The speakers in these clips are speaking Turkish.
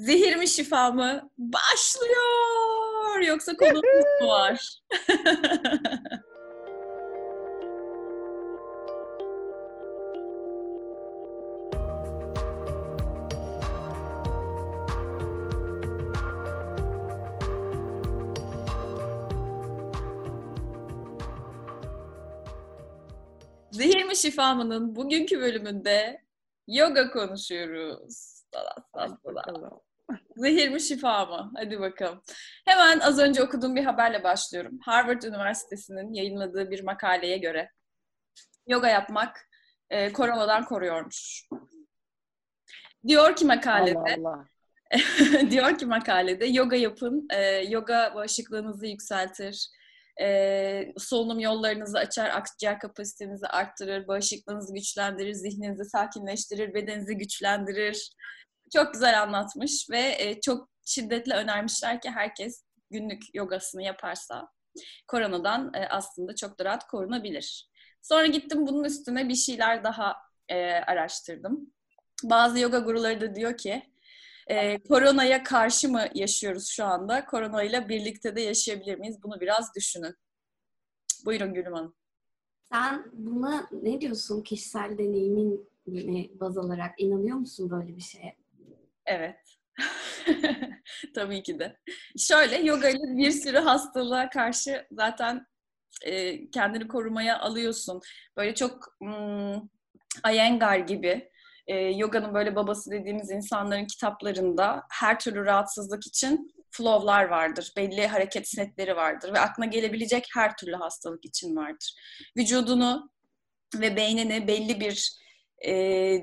Zehir mi şifa mı? Başlıyor! Yoksa konumuz mu var? Zehir mi şifa mı'nın bugünkü bölümünde yoga konuşuyoruz. Zehir mi şifa mı? Hadi bakalım. Hemen az önce okuduğum bir haberle başlıyorum. Harvard Üniversitesi'nin yayınladığı bir makaleye göre yoga yapmak e, koronadan koruyormuş. Diyor ki makalede Allah Allah. diyor ki makalede yoga yapın, e, yoga bağışıklığınızı yükseltir, e, solunum yollarınızı açar, akciğer kapasitenizi arttırır, bağışıklığınızı güçlendirir, zihninizi sakinleştirir, bedeninizi güçlendirir. Çok güzel anlatmış ve e, çok şiddetle önermişler ki herkes günlük yogasını yaparsa koronadan e, aslında çok da rahat korunabilir. Sonra gittim bunun üstüne bir şeyler daha e, araştırdım. Bazı yoga guruları da diyor ki koronaya karşı mı yaşıyoruz şu anda? Koronayla birlikte de yaşayabilir miyiz? Bunu biraz düşünün. Buyurun Gülüm Hanım. Sen buna ne diyorsun kişisel deneyimin baz alarak? inanıyor musun böyle bir şeye? Evet. Tabii ki de. Şöyle yoga ile bir sürü hastalığa karşı zaten e, kendini korumaya alıyorsun. Böyle çok hmm, Iyengar gibi e, yoganın böyle babası dediğimiz insanların kitaplarında her türlü rahatsızlık için flow'lar vardır. Belli hareket setleri vardır ve aklına gelebilecek her türlü hastalık için vardır. Vücudunu ve beynini belli bir e,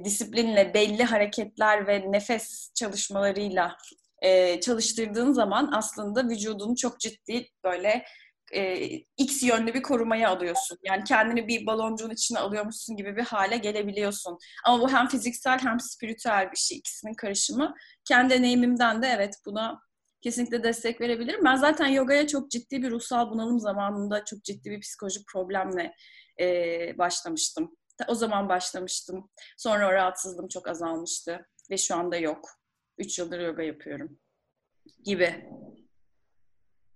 disiplinle, belli hareketler ve nefes çalışmalarıyla e, çalıştırdığın zaman aslında vücudunu çok ciddi böyle e, X yönlü bir korumaya alıyorsun. Yani kendini bir baloncuğun içine alıyormuşsun gibi bir hale gelebiliyorsun. Ama bu hem fiziksel hem spiritüel bir şey. ikisinin karışımı. Kendi deneyimimden de evet buna kesinlikle destek verebilirim. Ben zaten yogaya çok ciddi bir ruhsal bunalım zamanında çok ciddi bir psikolojik problemle e, başlamıştım. O zaman başlamıştım. Sonra o rahatsızlığım çok azalmıştı. Ve şu anda yok. Üç yıldır yoga yapıyorum. Gibi.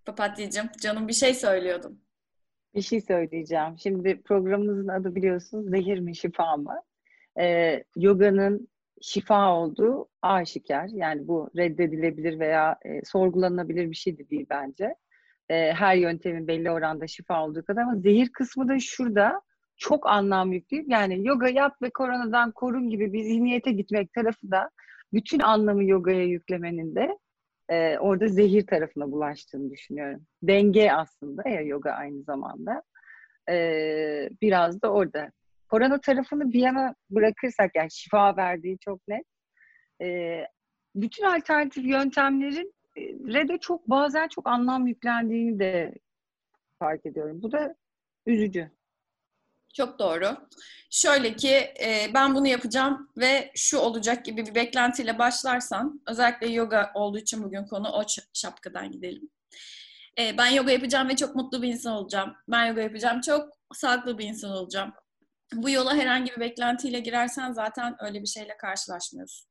Papatya'cığım, canım bir şey söylüyordum. Bir şey söyleyeceğim. Şimdi programımızın adı biliyorsunuz Zehir mi Şifa mı? Ee, yoganın şifa olduğu aşikar. Yani bu reddedilebilir veya e, sorgulanabilir bir şey de değil bence. E, her yöntemin belli oranda şifa olduğu kadar ama zehir kısmı da şurada çok anlam yükleyip yani yoga yap ve koronadan korun gibi bir zihniyete gitmek tarafı da bütün anlamı yogaya yüklemenin de e, orada zehir tarafına bulaştığını düşünüyorum. Denge aslında ya yoga aynı zamanda. E, biraz da orada. Korona tarafını bir yana bırakırsak yani şifa verdiği çok net. E, bütün alternatif yöntemlerin de çok bazen çok anlam yüklendiğini de fark ediyorum. Bu da üzücü. Çok doğru. Şöyle ki e, ben bunu yapacağım ve şu olacak gibi bir beklentiyle başlarsan, özellikle yoga olduğu için bugün konu o şapkadan gidelim. E, ben yoga yapacağım ve çok mutlu bir insan olacağım. Ben yoga yapacağım, çok sağlıklı bir insan olacağım. Bu yola herhangi bir beklentiyle girersen zaten öyle bir şeyle karşılaşmıyorsun.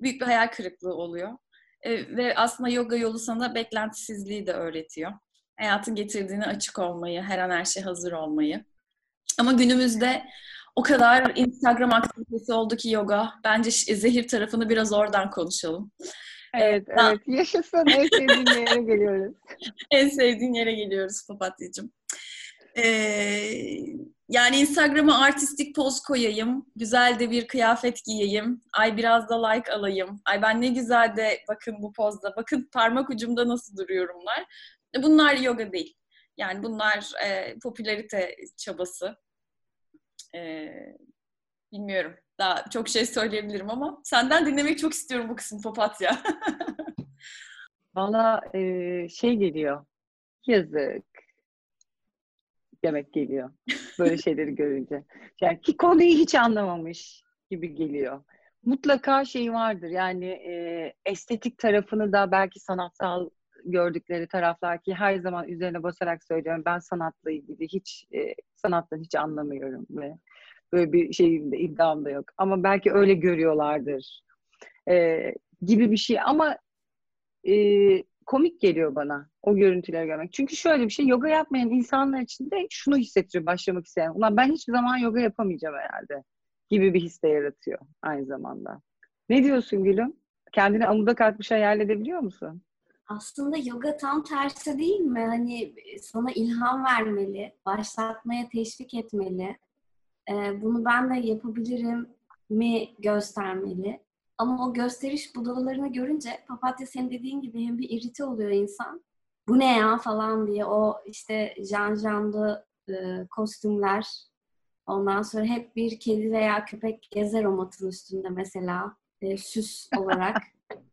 Büyük bir hayal kırıklığı oluyor. E, ve aslında yoga yolu sana beklentisizliği de öğretiyor. Hayatın getirdiğine açık olmayı, her an her şey hazır olmayı. Ama günümüzde o kadar Instagram aktivitesi oldu ki yoga. Bence zehir tarafını biraz oradan konuşalım. Evet, ee, evet. Yaşasın. En sevdiğin yere geliyoruz. en sevdiğin yere geliyoruz Papatya'cığım. Ee, yani Instagram'a artistik poz koyayım. Güzel de bir kıyafet giyeyim. Ay biraz da like alayım. Ay ben ne güzel de bakın bu pozda. Bakın parmak ucumda nasıl duruyorumlar. Bunlar yoga değil. Yani bunlar e, popülarite çabası. E, bilmiyorum. Daha çok şey söyleyebilirim ama senden dinlemek çok istiyorum bu kısmı papatya. Valla e, şey geliyor. Yazık. Demek geliyor. Böyle şeyleri görünce. Yani ki konuyu hiç anlamamış gibi geliyor. Mutlaka şey vardır. Yani e, estetik tarafını da belki sanatsal gördükleri taraflar ki her zaman üzerine basarak söylüyorum ben sanatla ilgili hiç e, sanattan hiç anlamıyorum ve böyle bir şeyim de iddiam da yok ama belki öyle görüyorlardır. E, gibi bir şey ama e, komik geliyor bana o görüntüleri görmek. Çünkü şöyle bir şey yoga yapmayan insanlar için de şunu hissettiriyor başlamak isteyen. Ulan ben hiçbir zaman yoga yapamayacağım herhalde gibi bir his de yaratıyor aynı zamanda. Ne diyorsun Gülüm? Kendini amuda kalkmış hayal edebiliyor musun? Aslında yoga tam tersi değil mi? Hani sana ilham vermeli, başlatmaya teşvik etmeli. Ee, bunu ben de yapabilirim mi göstermeli. Ama o gösteriş budalalarını görünce papatya senin dediğin gibi hem bir irite oluyor insan. Bu ne ya falan diye o işte jan janlı e, kostümler. Ondan sonra hep bir kedi veya köpek gezer o matın üstünde mesela e, süs olarak.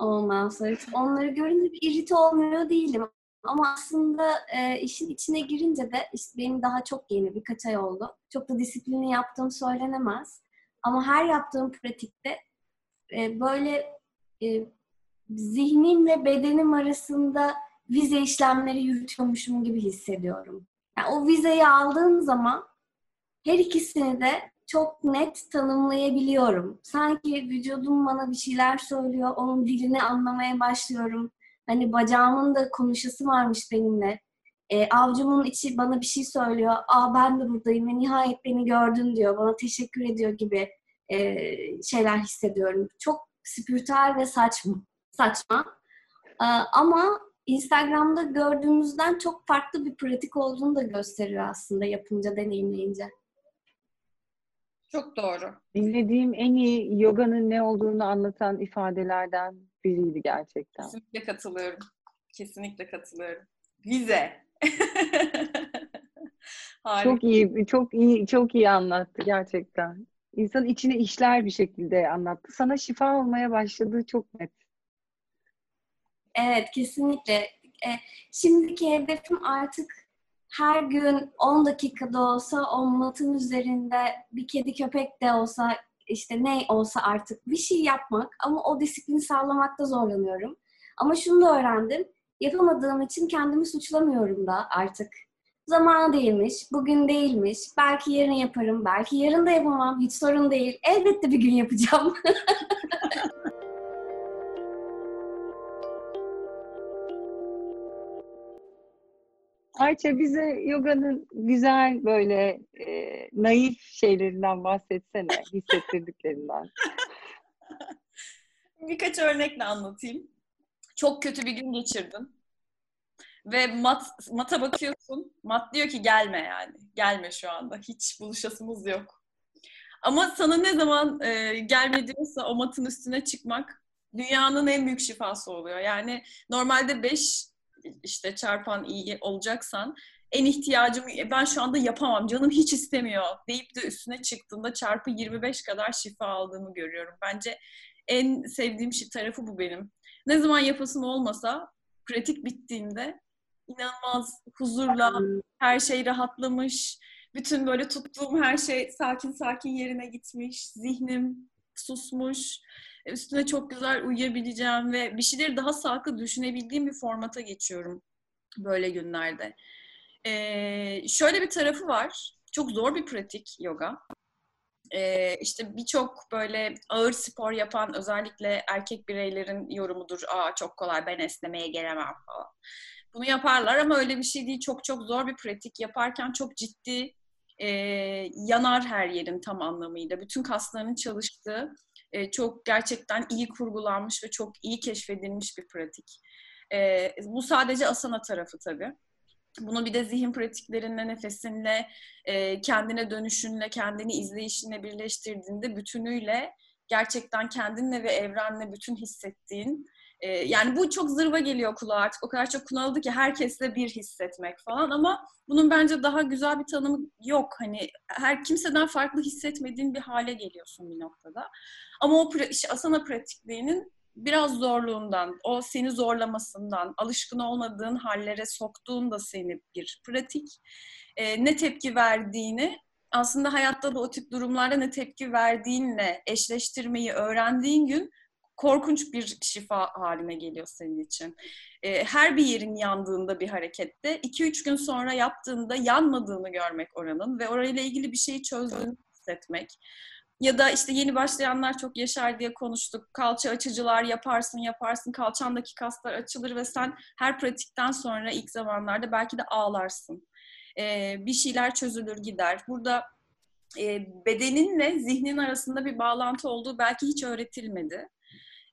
Ondan sonra onları görünce bir irite olmuyor değilim. Ama aslında e, işin içine girince de işte benim daha çok yeni birkaç ay oldu. Çok da disiplini yaptığım söylenemez. Ama her yaptığım pratikte e, böyle e, zihnimle bedenim arasında vize işlemleri yürütüyormuşum gibi hissediyorum. Yani o vizeyi aldığım zaman her ikisini de çok net tanımlayabiliyorum. Sanki vücudum bana bir şeyler söylüyor, onun dilini anlamaya başlıyorum. Hani bacağımın da konuşası varmış benimle. E, avcumun içi bana bir şey söylüyor. Aa ben de buradayım ve nihayet beni gördün diyor. Bana teşekkür ediyor gibi e, şeyler hissediyorum. Çok spiritüel ve saçma. saçma. E, ama Instagram'da gördüğümüzden çok farklı bir pratik olduğunu da gösteriyor aslında yapınca, deneyimleyince. Çok doğru. Dinlediğim en iyi yoganın ne olduğunu anlatan ifadelerden biriydi gerçekten. Kesinlikle katılıyorum. Kesinlikle katılıyorum. Vize. çok iyi, çok iyi, çok iyi anlattı gerçekten. İnsan içine işler bir şekilde anlattı. Sana şifa olmaya başladığı çok net. Evet, kesinlikle. E, şimdiki hedefim artık her gün 10 dakikada olsa o matın üzerinde bir kedi köpek de olsa işte ne olsa artık bir şey yapmak ama o disiplini sağlamakta zorlanıyorum. Ama şunu da öğrendim. Yapamadığım için kendimi suçlamıyorum da artık. Zamanı değilmiş, bugün değilmiş, belki yarın yaparım, belki yarın da yapamam, hiç sorun değil. Elbette bir gün yapacağım. Ayça bize yoganın güzel böyle e, naif şeylerinden bahsetsene, hissettirdiklerinden. Birkaç örnekle anlatayım. Çok kötü bir gün geçirdin. Ve mat, mata bakıyorsun. Mat diyor ki gelme yani. Gelme şu anda. Hiç buluşasımız yok. Ama sana ne zaman e, gelme o matın üstüne çıkmak dünyanın en büyük şifası oluyor. Yani normalde 5 işte çarpan iyi olacaksan en ihtiyacım ben şu anda yapamam canım hiç istemiyor deyip de üstüne çıktığında çarpı 25 kadar şifa aldığımı görüyorum. Bence en sevdiğim şey tarafı bu benim. Ne zaman yapasım olmasa pratik bittiğinde inanılmaz huzurla her şey rahatlamış. Bütün böyle tuttuğum her şey sakin sakin yerine gitmiş. Zihnim susmuş üstüne çok güzel uyuyabileceğim ve bir şeyleri daha sağlıklı düşünebildiğim bir formata geçiyorum böyle günlerde. Ee, şöyle bir tarafı var. Çok zor bir pratik yoga. Ee, işte birçok böyle ağır spor yapan özellikle erkek bireylerin yorumudur. Aa çok kolay ben esnemeye gelemem falan. Bunu yaparlar ama öyle bir şey değil. Çok çok zor bir pratik. Yaparken çok ciddi e, yanar her yerin tam anlamıyla. Bütün kaslarının çalıştığı e, çok gerçekten iyi kurgulanmış ve çok iyi keşfedilmiş bir pratik. E, bu sadece asana tarafı tabii. Bunu bir de zihin pratiklerinle, nefesinle, e, kendine dönüşünle, kendini izleyişinle birleştirdiğinde bütünüyle gerçekten kendinle ve evrenle bütün hissettiğin e, yani bu çok zırva geliyor kulağa artık. O kadar çok kullanıldı ki herkesle bir hissetmek falan ama bunun bence daha güzel bir tanımı yok. Hani her kimseden farklı hissetmediğin bir hale geliyorsun bir noktada. Ama o işte asana pratikliğinin biraz zorluğundan, o seni zorlamasından, alışkın olmadığın hallere soktuğunda seni bir pratik. E, ne tepki verdiğini aslında hayatta da o tip durumlarda ne tepki verdiğinle eşleştirmeyi öğrendiğin gün korkunç bir şifa haline geliyor senin için. E, her bir yerin yandığında bir harekette 2-3 gün sonra yaptığında yanmadığını görmek oranın ve orayla ilgili bir şeyi çözdüğünü hissetmek Ya da işte yeni başlayanlar çok yaşar diye konuştuk. Kalça açıcılar yaparsın yaparsın. Kalçandaki kaslar açılır ve sen her pratikten sonra ilk zamanlarda belki de ağlarsın. Ee, bir şeyler çözülür gider. Burada e, bedeninle zihnin arasında bir bağlantı olduğu belki hiç öğretilmedi.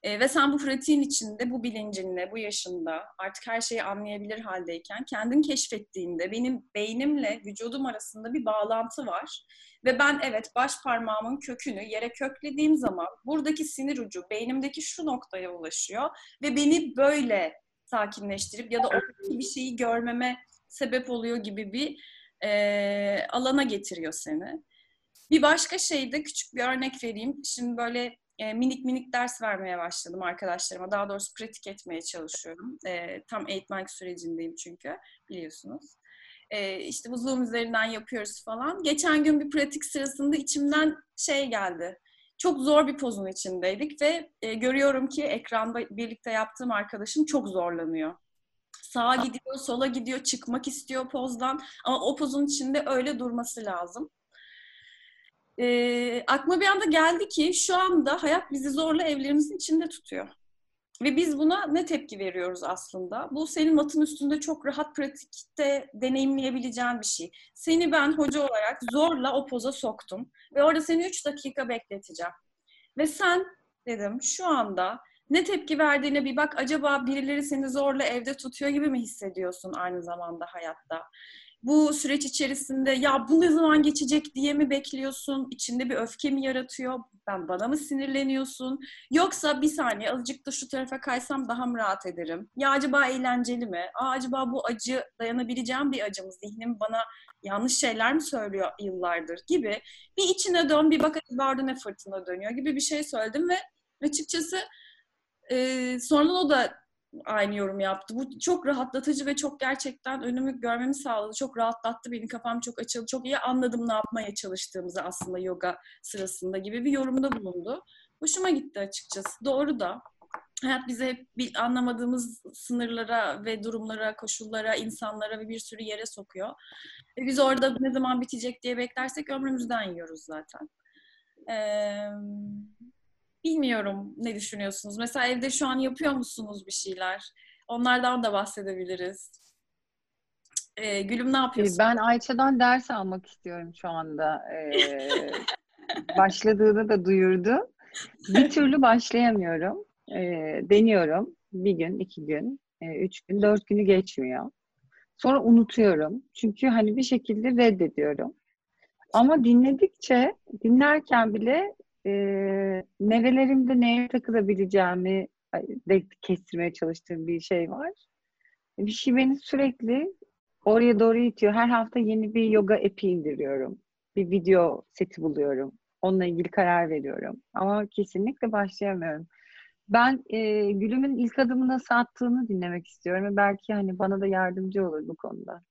E, ve sen bu pratiğin içinde, bu bilincinle, bu yaşında artık her şeyi anlayabilir haldeyken kendin keşfettiğinde benim beynimle vücudum arasında bir bağlantı var. Ve ben evet baş parmağımın kökünü yere köklediğim zaman buradaki sinir ucu beynimdeki şu noktaya ulaşıyor ve beni böyle sakinleştirip ya da oradaki bir şeyi görmeme sebep oluyor gibi bir e, alana getiriyor seni. Bir başka şey de küçük bir örnek vereyim. Şimdi böyle e, minik minik ders vermeye başladım arkadaşlarıma. Daha doğrusu pratik etmeye çalışıyorum. E, tam eğitmenlik sürecindeyim çünkü biliyorsunuz. E, işte bu Zoom üzerinden yapıyoruz falan. Geçen gün bir pratik sırasında içimden şey geldi. Çok zor bir pozun içindeydik ve e, görüyorum ki ekranda birlikte yaptığım arkadaşım çok zorlanıyor. Sağa gidiyor, sola gidiyor, çıkmak istiyor pozdan ama o pozun içinde öyle durması lazım e, aklıma bir anda geldi ki şu anda hayat bizi zorla evlerimizin içinde tutuyor. Ve biz buna ne tepki veriyoruz aslında? Bu senin matın üstünde çok rahat pratikte deneyimleyebileceğin bir şey. Seni ben hoca olarak zorla o poza soktum. Ve orada seni 3 dakika bekleteceğim. Ve sen dedim şu anda ne tepki verdiğine bir bak. Acaba birileri seni zorla evde tutuyor gibi mi hissediyorsun aynı zamanda hayatta? Bu süreç içerisinde ya bu ne zaman geçecek diye mi bekliyorsun? İçinde bir öfke mi yaratıyor? Ben bana mı sinirleniyorsun? Yoksa bir saniye azıcık da şu tarafa kaysam daha mı rahat ederim? Ya acaba eğlenceli mi? Aa, acaba bu acı dayanabileceğim bir acı mı? Zihnim bana yanlış şeyler mi söylüyor yıllardır gibi. Bir içine dön bir bak acaba ne fırtına dönüyor gibi bir şey söyledim ve açıkçası e, sonradan o da aynı yorum yaptı. Bu çok rahatlatıcı ve çok gerçekten önümü görmemi sağladı. Çok rahatlattı beni. Kafam çok açıldı. Çok iyi anladım ne yapmaya çalıştığımızı aslında yoga sırasında gibi bir yorumda bulundu. Hoşuma gitti açıkçası. Doğru da. Hayat bize hep bir anlamadığımız sınırlara ve durumlara, koşullara, insanlara ve bir sürü yere sokuyor. Ve biz orada ne zaman bitecek diye beklersek ömrümüzden yiyoruz zaten. Ee, Bilmiyorum ne düşünüyorsunuz? Mesela evde şu an yapıyor musunuz bir şeyler? Onlardan da bahsedebiliriz. Ee, Gülüm ne yapıyorsun? Ben Ayça'dan ders almak istiyorum şu anda. Ee, başladığını da duyurdu. Bir türlü başlayamıyorum. Ee, deniyorum. Bir gün, iki gün, e, üç gün, dört günü geçmiyor. Sonra unutuyorum. Çünkü hani bir şekilde reddediyorum. Ama dinledikçe, dinlerken bile e, nerelerimde neye takılabileceğimi de kestirmeye çalıştığım bir şey var. Bir şey beni sürekli oraya doğru itiyor. Her hafta yeni bir yoga epi indiriyorum. Bir video seti buluyorum. Onunla ilgili karar veriyorum. Ama kesinlikle başlayamıyorum. Ben e, Gülüm'ün ilk adımı nasıl attığını dinlemek istiyorum belki hani bana da yardımcı olur bu konuda.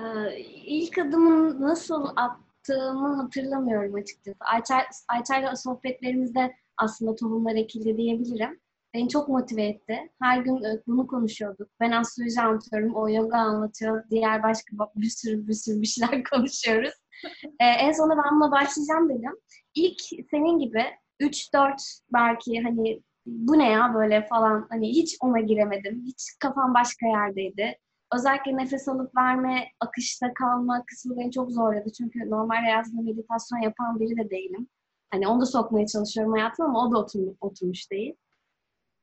Ee, ilk adımın nasıl at, yaptığımı hatırlamıyorum açıkçası. Ayçer, Ayçer'le sohbetlerimizde aslında tohumlar ekildi diyebilirim. Beni çok motive etti. Her gün e, bunu konuşuyorduk. Ben astroloji anlatıyorum, o yoga anlatıyor. Diğer başka bir sürü bir sürü bir şeyler konuşuyoruz. ee, en sonunda ben buna başlayacağım dedim. İlk senin gibi 3-4 belki hani bu ne ya böyle falan hani hiç ona giremedim. Hiç kafam başka yerdeydi özellikle nefes alıp verme, akışta kalma kısmı beni çok zorladı. Çünkü normal hayatımda meditasyon yapan biri de değilim. Hani onu da sokmaya çalışıyorum hayatıma ama o da oturmuş, oturmuş değil.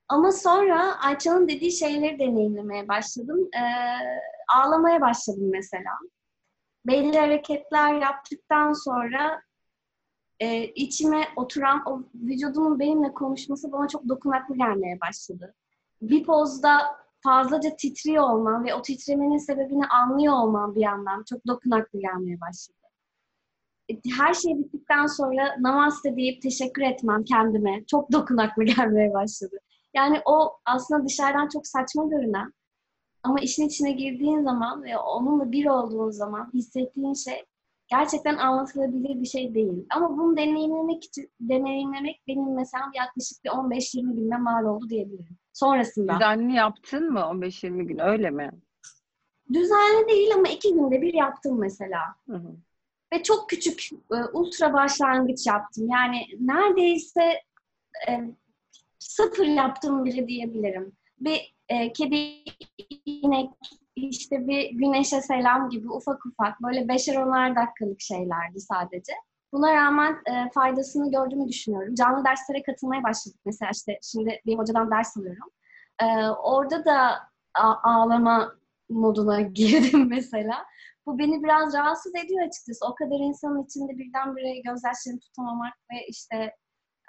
Ama sonra Ayça'nın dediği şeyleri deneyimlemeye başladım. Ee, ağlamaya başladım mesela. Belli hareketler yaptıktan sonra e, içime oturan o vücudumun benimle konuşması bana çok dokunaklı gelmeye başladı. Bir pozda fazlaca titriyor olmam ve o titremenin sebebini anlıyor olmam bir yandan çok dokunaklı gelmeye başladı. E, her şey bittikten sonra namaste deyip teşekkür etmem kendime çok dokunaklı gelmeye başladı. Yani o aslında dışarıdan çok saçma görünen ama işin içine girdiğin zaman ve onunla bir olduğun zaman hissettiğin şey gerçekten anlatılabilir bir şey değil. Ama bunu deneyimlemek için deneyimlemek benim mesela yaklaşık bir 15-20 günde mal oldu diyebilirim. Sonrasında. Düzenli yaptın mı 15-20 gün öyle mi? Düzenli değil ama iki günde bir yaptım mesela. Hı hı. ve çok küçük e, ultra başlangıç yaptım. Yani neredeyse e, sıfır yaptım bile diyebilirim. Bir e, kedi inek işte bir güneşe selam gibi ufak ufak böyle beşer onar dakikalık şeylerdi sadece. Buna rağmen e, faydasını gördüğümü düşünüyorum. Canlı derslere katılmaya başladık mesela işte şimdi bir hocadan ders alıyorum. E, orada da ağlama moduna girdim mesela. Bu beni biraz rahatsız ediyor açıkçası. O kadar insanın içinde birdenbire gözyaşlarını tutamamak ve işte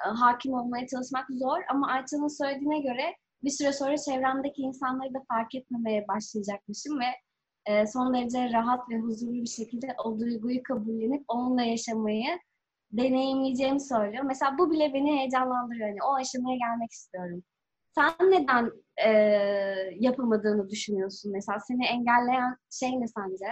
e, hakim olmaya çalışmak zor. Ama Ayça'nın söylediğine göre bir süre sonra çevremdeki insanları da fark etmemeye başlayacakmışım ve e, son derece rahat ve huzurlu bir şekilde o duyguyu kabullenip onunla yaşamayı deneyimleyeceğimi söylüyor. Mesela bu bile beni heyecanlandırıyor. Yani o aşamaya gelmek istiyorum. Sen neden e, yapamadığını düşünüyorsun? Mesela seni engelleyen şey ne sence?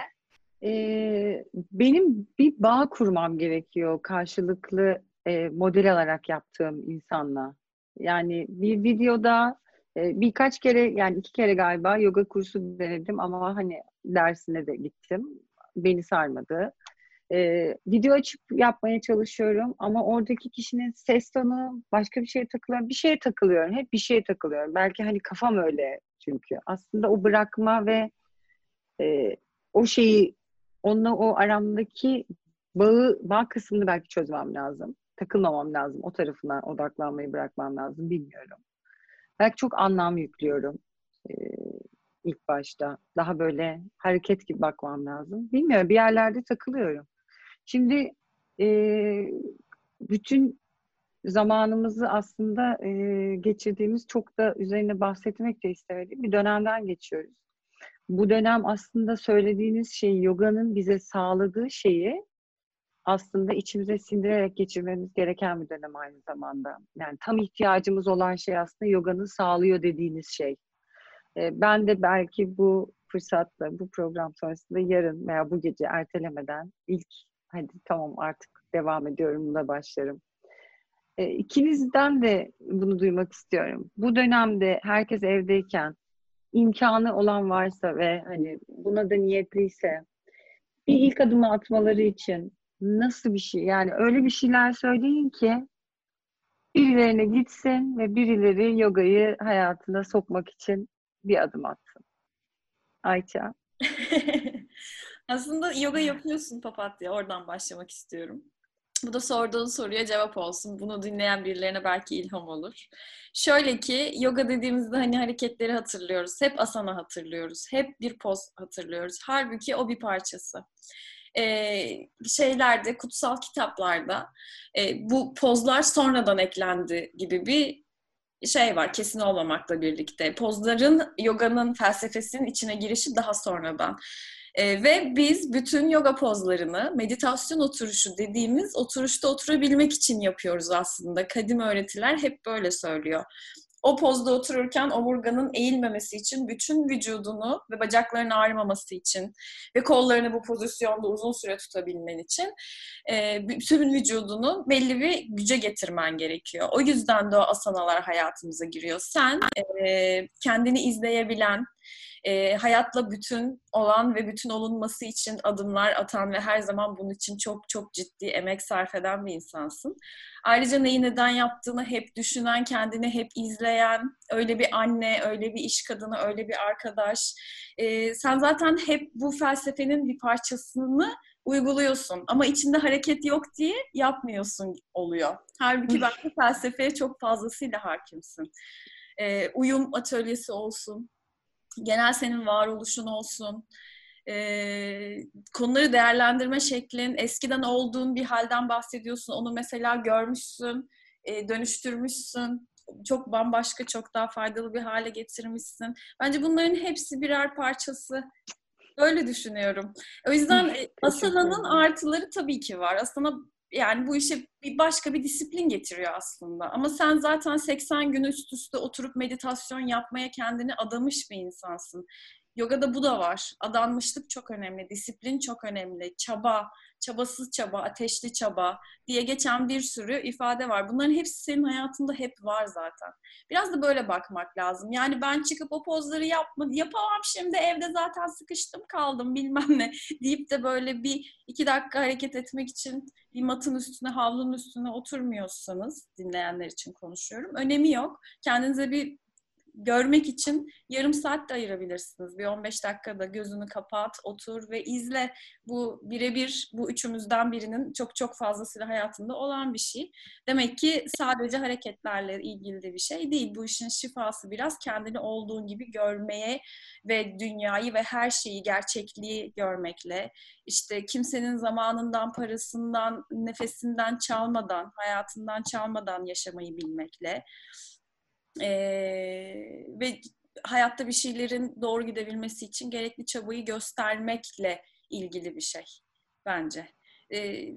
Ee, benim bir bağ kurmam gerekiyor karşılıklı e, model alarak yaptığım insanla. Yani bir videoda e, birkaç kere yani iki kere galiba yoga kursu denedim ama hani dersine de gittim. Beni sarmadı. Ee, video açıp yapmaya çalışıyorum ama oradaki kişinin ses tonu başka bir şeye takılıyorum. Bir şeye takılıyorum. Hep bir şeye takılıyorum. Belki hani kafam öyle çünkü. Aslında o bırakma ve e, o şeyi onunla o aramdaki bağı, bağ kısmını belki çözmem lazım. Takılmamam lazım. O tarafına odaklanmayı bırakmam lazım. Bilmiyorum. Belki çok anlam yüklüyorum. Ee, ilk başta. Daha böyle hareket gibi bakmam lazım. Bilmiyorum. Bir yerlerde takılıyorum. Şimdi e, bütün zamanımızı aslında e, geçirdiğimiz çok da üzerine bahsetmek de istemediğim bir dönemden geçiyoruz. Bu dönem aslında söylediğiniz şey yoganın bize sağladığı şeyi aslında içimize sindirerek geçirmemiz gereken bir dönem aynı zamanda. Yani tam ihtiyacımız olan şey aslında yoganın sağlıyor dediğiniz şey. E, ben de belki bu fırsatla, bu program sonrasında yarın veya bu gece ertelemeden ilk hadi tamam artık devam ediyorum da başlarım. E, ikinizden de bunu duymak istiyorum. Bu dönemde herkes evdeyken imkanı olan varsa ve hani buna da niyetliyse bir ilk adımı atmaları için nasıl bir şey yani öyle bir şeyler söyleyin ki birilerine gitsin ve birileri yogayı hayatına sokmak için bir adım atsın. Ayça. Aslında yoga yapıyorsun papatya. Oradan başlamak istiyorum. Bu da sorduğun soruya cevap olsun. Bunu dinleyen birilerine belki ilham olur. Şöyle ki yoga dediğimizde hani hareketleri hatırlıyoruz. Hep asana hatırlıyoruz. Hep bir poz hatırlıyoruz. Halbuki o bir parçası. Ee, şeylerde, kutsal kitaplarda e, bu pozlar sonradan eklendi gibi bir şey var kesin olmamakla birlikte. Pozların yoganın felsefesinin içine girişi daha sonradan. E, ve biz bütün yoga pozlarını meditasyon oturuşu dediğimiz oturuşta oturabilmek için yapıyoruz aslında. Kadim öğretiler hep böyle söylüyor. O pozda otururken omurganın eğilmemesi için bütün vücudunu ve bacaklarının ağrımaması için ve kollarını bu pozisyonda uzun süre tutabilmen için e, bütün vücudunu belli bir güce getirmen gerekiyor. O yüzden de o asanalar hayatımıza giriyor. Sen e, kendini izleyebilen, e, hayatla bütün olan ve bütün olunması için adımlar atan ve her zaman bunun için çok çok ciddi emek sarf eden bir insansın. Ayrıca neyi neden yaptığını hep düşünen, kendini hep izleyen, öyle bir anne, öyle bir iş kadını, öyle bir arkadaş. E, sen zaten hep bu felsefenin bir parçasını uyguluyorsun ama içinde hareket yok diye yapmıyorsun oluyor. Halbuki belki felsefeye çok fazlasıyla hakimsin. E, uyum atölyesi olsun, genel senin varoluşun olsun, e, konuları değerlendirme şeklin, eskiden olduğun bir halden bahsediyorsun, onu mesela görmüşsün, e, dönüştürmüşsün, çok bambaşka, çok daha faydalı bir hale getirmişsin. Bence bunların hepsi birer parçası. Öyle düşünüyorum. O yüzden Asana'nın artıları tabii ki var. Asana yani bu işe bir başka bir disiplin getiriyor aslında. Ama sen zaten 80 gün üst üste oturup meditasyon yapmaya kendini adamış bir insansın. Yogada bu da var. Adanmışlık çok önemli, disiplin çok önemli, çaba, çabasız çaba, ateşli çaba diye geçen bir sürü ifade var. Bunların hepsi senin hayatında hep var zaten. Biraz da böyle bakmak lazım. Yani ben çıkıp o pozları yapma, yapamam şimdi evde zaten sıkıştım kaldım bilmem ne deyip de böyle bir iki dakika hareket etmek için bir matın üstüne, havlunun üstüne oturmuyorsanız dinleyenler için konuşuyorum. Önemi yok. Kendinize bir görmek için yarım saat de ayırabilirsiniz. Bir 15 dakikada gözünü kapat, otur ve izle. Bu birebir bu üçümüzden birinin çok çok fazlasıyla hayatında olan bir şey. Demek ki sadece hareketlerle ilgili de bir şey değil. Bu işin şifası biraz kendini olduğun gibi görmeye ve dünyayı ve her şeyi, gerçekliği görmekle, işte kimsenin zamanından, parasından, nefesinden çalmadan, hayatından çalmadan yaşamayı bilmekle e, ve hayatta bir şeylerin doğru gidebilmesi için gerekli çabayı göstermekle ilgili bir şey bence. E,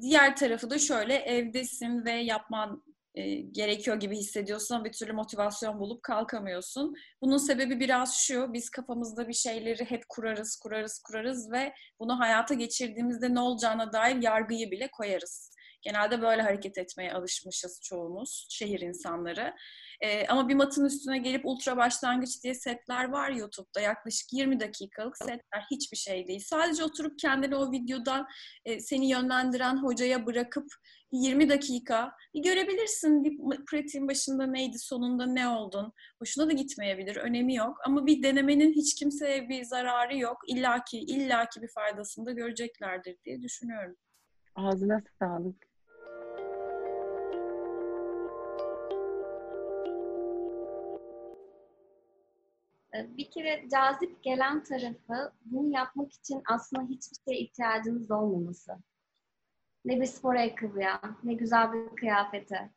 diğer tarafı da şöyle evdesin ve yapman e, gerekiyor gibi hissediyorsun ama bir türlü motivasyon bulup kalkamıyorsun. Bunun sebebi biraz şu, biz kafamızda bir şeyleri hep kurarız, kurarız, kurarız ve bunu hayata geçirdiğimizde ne olacağına dair yargıyı bile koyarız. Genelde böyle hareket etmeye alışmışız çoğumuz, şehir insanları. E, ama bir matın üstüne gelip ultra başlangıç diye setler var YouTube'da. Yaklaşık 20 dakikalık setler hiçbir şey değil. Sadece oturup kendini o videodan e, seni yönlendiren hocaya bırakıp 20 dakika bir görebilirsin. Bir pratiğin başında neydi, sonunda ne oldun. Hoşuna da gitmeyebilir, önemi yok. Ama bir denemenin hiç kimseye bir zararı yok. İlla ki, illa ki bir faydasını da göreceklerdir diye düşünüyorum. Ağzına sağlık. Bir kere cazip gelen tarafı bunu yapmak için aslında hiçbir şeye ihtiyacınız olmaması. Ne bir spor ayakkabıya, ne güzel bir kıyafete,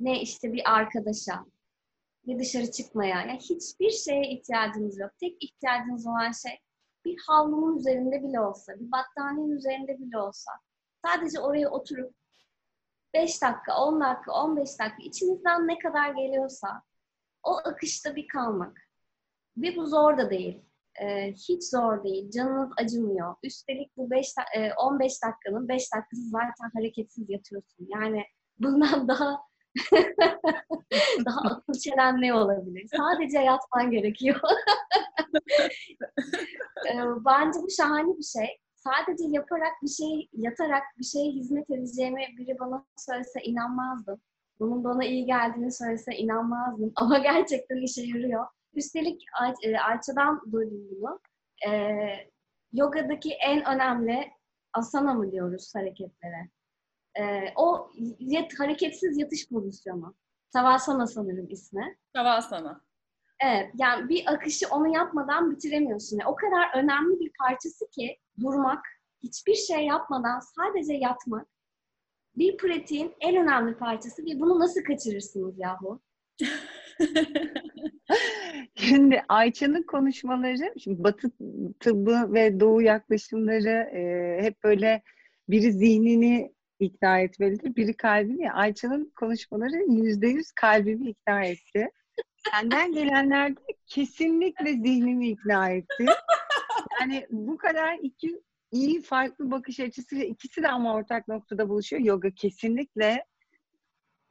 ne işte bir arkadaşa, ne dışarı çıkmaya. Yani hiçbir şeye ihtiyacınız yok. Tek ihtiyacınız olan şey bir havlunun üzerinde bile olsa, bir battaniyenin üzerinde bile olsa sadece oraya oturup 5 dakika, 10 dakika, 15 dakika içinizden ne kadar geliyorsa o akışta bir kalmak. Ve bu zor da değil. Ee, hiç zor değil. Canınız acımıyor. Üstelik bu 5 e, 15 dakikanın 5 dakikası zaten hareketsiz yatıyorsun. Yani bundan daha daha akıl çelen ne olabilir? Sadece yatman gerekiyor. ee, bence bu şahane bir şey. Sadece yaparak bir şey, yatarak bir şeye hizmet edeceğimi biri bana söylese inanmazdım. Bunun bana iyi geldiğini söylese inanmazdım. Ama gerçekten işe yarıyor. Üstelik e, Ayça'dan duydum bunu. E, yogadaki en önemli asana mı diyoruz hareketlere? E, o yat, hareketsiz yatış pozisyonu. Savasana sanırım ismi. Savasana. Evet, yani bir akışı onu yapmadan bitiremiyorsun. Yani o kadar önemli bir parçası ki durmak, hiçbir şey yapmadan sadece yatmak bir pratiğin en önemli parçası ve bunu nasıl kaçırırsınız yahu? Şimdi Ayça'nın konuşmaları, şimdi Batı tıbbı ve Doğu yaklaşımları e, hep böyle biri zihnini ikna etmelidir, biri kalbini. Ayça'nın konuşmaları yüzde yüz kalbimi ikna etti. Senden gelenler de kesinlikle zihnimi ikna etti. Yani bu kadar iki iyi farklı bakış açısı ikisi de ama ortak noktada buluşuyor. Yoga kesinlikle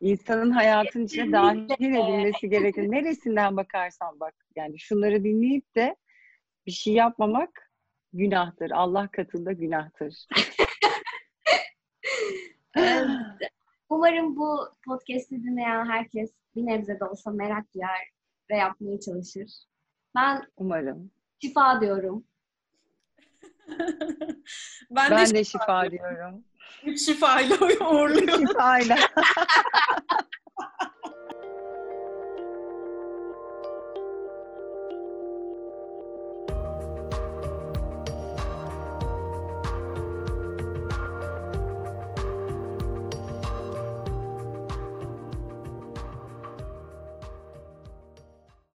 insanın hayatın içine dahil edilmesi gerekir. Neresinden bakarsan bak. Yani şunları dinleyip de bir şey yapmamak günahtır. Allah katında günahtır. Umarım bu podcast'i dinleyen herkes bir nebze de olsa merak duyar ve yapmaya çalışır. Ben umarım şifa diyorum. Ben, ben de, de şifa, diyorum. Üç şifayla uğurluyorum. Şifayla.